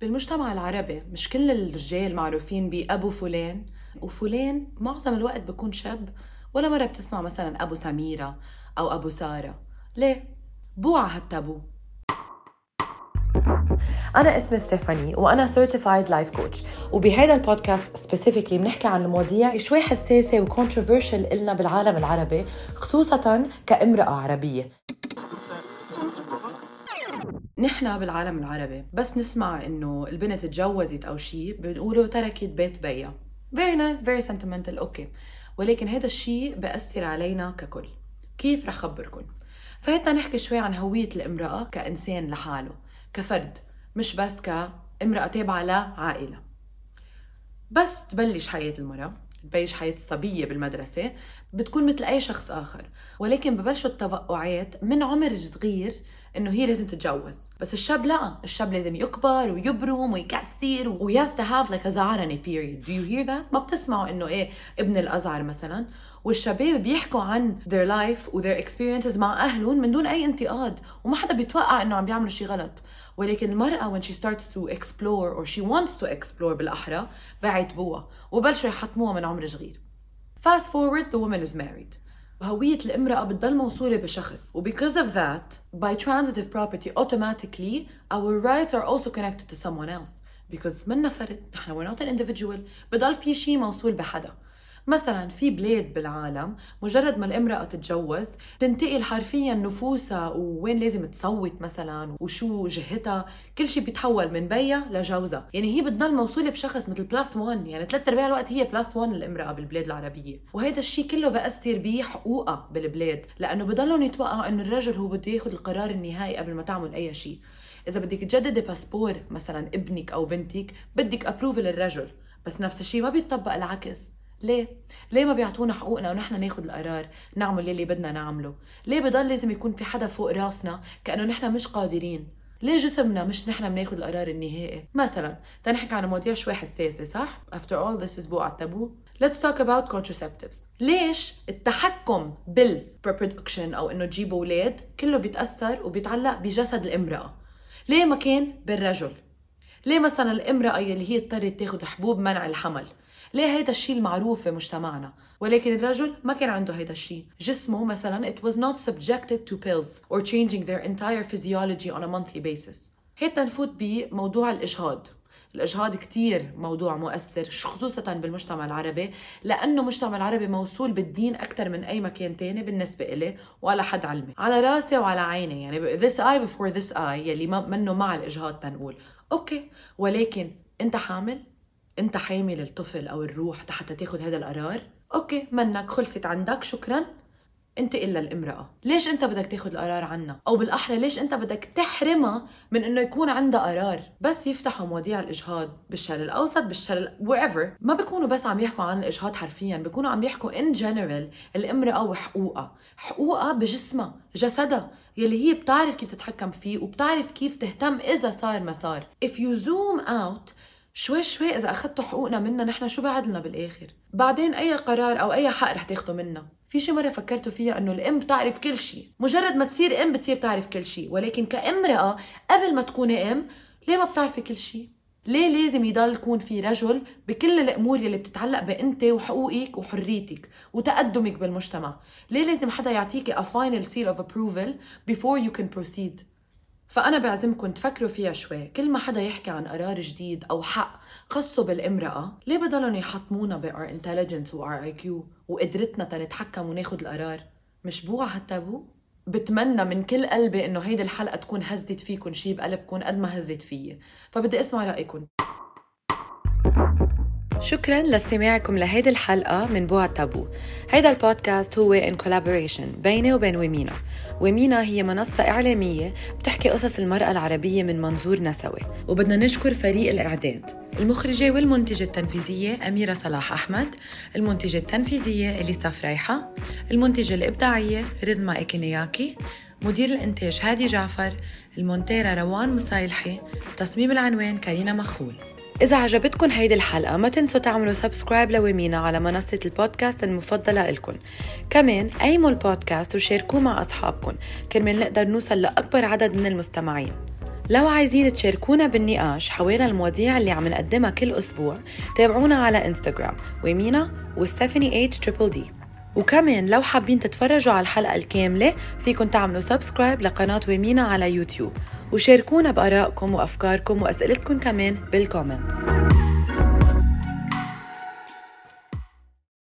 بالمجتمع العربي مش كل الرجال معروفين بأبو فلان وفلان معظم الوقت بكون شاب ولا مرة بتسمع مثلا أبو سميرة أو أبو سارة. ليه؟ بوقع التابو أنا اسمي ستيفاني وأنا certified life coach وبهذا البودكاست specifically بنحكي عن المواضيع شوي حساسة و controversial إلنا بالعالم العربي خصوصا كامرأة عربية. نحن بالعالم العربي بس نسمع إنه البنت تجوزت أو شيء بنقولوا تركت بيت بيا very nice very sentimental أوكي ولكن هذا الشيء بأثر علينا ككل. كيف رح خبركم فهيدا نحكي شوي عن هوية الامرأة كإنسان لحاله كفرد مش بس كامرأة تابعة لعائلة. بس تبلش حياة المرأة تبلش حياة الصبية بالمدرسة بتكون مثل أي شخص آخر. ولكن ببلشوا التوقعات من عمر صغير إنه هي لازم تتجوز. بس الشاب لا. الشاب لازم يكبر ويبرم ويكسر و has to have like a زعرنة period. Do you hear ما بتسمعوا إنه إيه ابن الازعر مثلا. والشباب بيحكوا عن their life و their experiences مع أهلهم من دون أي انتقاد. وما حدا بيتوقع إنه عم بيعملوا شيء غلط. ولكن المرأة when she starts to explore or she wants to explore بالأحرى بعتبوها وبلشوا يحطموها من عمر صغير. Fast forward the woman is married. هوية الامرأة بتضل موصولة بشخص و because of that by transitive property automatically our rights are also connected to someone else because منّا فرد نحن we're not an individual بضل في شيء موصول بحدا مثلا في بلاد بالعالم مجرد ما الامرأة تتجوز تنتقل حرفيا نفوسها ووين لازم تصوت مثلا وشو جهتها. كل شيء بيتحول من بيّا لجوزها. يعني هي بتضل موصولة بشخص مثل plus 1 يعني ثلاث أرباع الوقت هي plus 1 الامرأة بالبلاد العربية. وهذا الشيء كله بأثر بحقوقها بالبلاد لأنه بضلهم يتوقعوا إنه الرجل هو بده ياخذ القرار النهائي قبل ما تعمل أي شيء إذا بدك تجددي باسبور مثلا ابنك أو بنتك بدك approval الرجل بس نفس الشيء ما بيطبق العكس. ليه؟ ليه ما بيعطونا حقوقنا ونحن ناخذ القرار نعمل يلي بدنا نعمله؟ ليه بضل لازم يكون في حدا فوق راسنا كأنه نحن مش قادرين؟ ليه جسمنا مش نحن بناخذ القرار النهائي؟ مثلا تنحكي عن مواضيع شوي حساسة صح؟ After all this is بوقع التابو Let's talk about contraceptives ليش التحكم بال reproduction أو إنه تجيبوا أولاد كله بيتأثر وبيتعلق بجسد الامرأة ليه ما كان بالرجل؟ ليه مثلا الامرأة يلي هي اضطرت تاخذ حبوب منع الحمل ليه هيدا الشيء المعروف بمجتمعنا ولكن الرجل ما كان عنده هيدا الشيء. جسمه مثلا it was not subjected to pills or changing their entire physiology on a monthly basis. هيدا نفوت بموضوع الإجهاض. الإجهاض كتير موضوع مؤثر خصوصا بالمجتمع العربي لأنه المجتمع العربي موصول بالدين أكثر من أي مكان تاني بالنسبة إلي وعلى حد علمي. على راسي وعلى عيني يعني this eye before this eye يلي منه مع الإجهاض تنقول. okay ولكن أنت حامل؟ انت حامل الطفل أو الروح حتى تاخذ هذا القرار؟ okay منك خلصت عندك شكرا. انت إلا الامرأة. ليش انت بدك تاخذ القرار عنها أو بالأحرى ليش انت بدك تحرمها من إنه يكون عندها قرار؟ بس يفتحوا مواضيع الإجهاض بالشرق الأوسط بالشرق wherever. ما بيكونوا بس عم يحكوا عن الإجهاض حرفيا بيكونوا عم يحكوا in general الامرأة وحقوقها. حقوقها بجسمها جسدها يلي هي بتعرف كيف تتحكم فيه وبتعرف كيف تهتم إذا صار ما صار. If you zoom out شوي شوي إذا أخذتوا حقوقنا منا نحن شو بعد لنا بالآخر؟ بعدين أي قرار أو أي حق رح تاخذوا منا. في شي مرة فكرتوا فيها إنه الأم بتعرف كل شيء مجرد ما تصير أم بتصير تعرف كل شيء ولكن كامرأة قبل ما تكوني أم ليه ما بتعرفي كل شيء ليه لازم يضل يكون في رجل بكل الأمور يلي بتتعلق بأنت وحقوقك وحريتك وتقدمك بالمجتمع؟ ليه لازم حدا يعطيكي a final seal of approval before you can proceed فأنا بعزمكم تفكروا فيها شوي. كل ما حدا يحكي عن قرار جديد أو حق خاصه بالامرأة ليه بضلهم يحطمونا ب our intelligence و our IQ وقدرتنا تنتحكم وناخد القرار؟ مش بوعى هالتابو؟ بتمنى من كل قلبي إنه هيدي الحلقة تكون هزت فيكم شي بقلبكم قد ما هزت فيي. فبدي أسمع رأيكم شكرا لاستماعكم لهيدي الحلقة من بوع تابو هيدا البودكاست هو in collaboration بيني وبين ومينا ومينا هي منصة إعلامية بتحكي قصص المرأة العربية من منظور نسوي. وبدنا نشكر فريق الإعداد. المخرجة والمنتجة التنفيذية أميرة صلاح أحمد المنتجة التنفيذية إليسا فريحة المنتجة الإبداعية رضما إيكينياكي مدير الإنتاج هادي جعفر المونتيرة روان مصايلحي تصميم العنوان كارينا مخول. إذا عجبتكم هيدي الحلقة ما تنسوا تعملوا subscribe لويمينا على منصة البودكاست المفضلة إلكم كمان قيموا البودكاست وشاركوه مع أصحابكم كرمال نقدر نوصل لأكبر عدد من المستمعين. لو عايزين تشاركونا بالنقاش حوالي المواضيع اللي عم نقدمها كل أسبوع تابعونا على انستغرام ويمينا وستيفاني H triple D وكمان لو حابين تتفرجوا على الحلقة الكاملة فيكن تعملوا subscribe لقناة ويمينا على يوتيوب. وشاركونا بآرائكم وأفكاركم وأسئلتكم كمان بال comments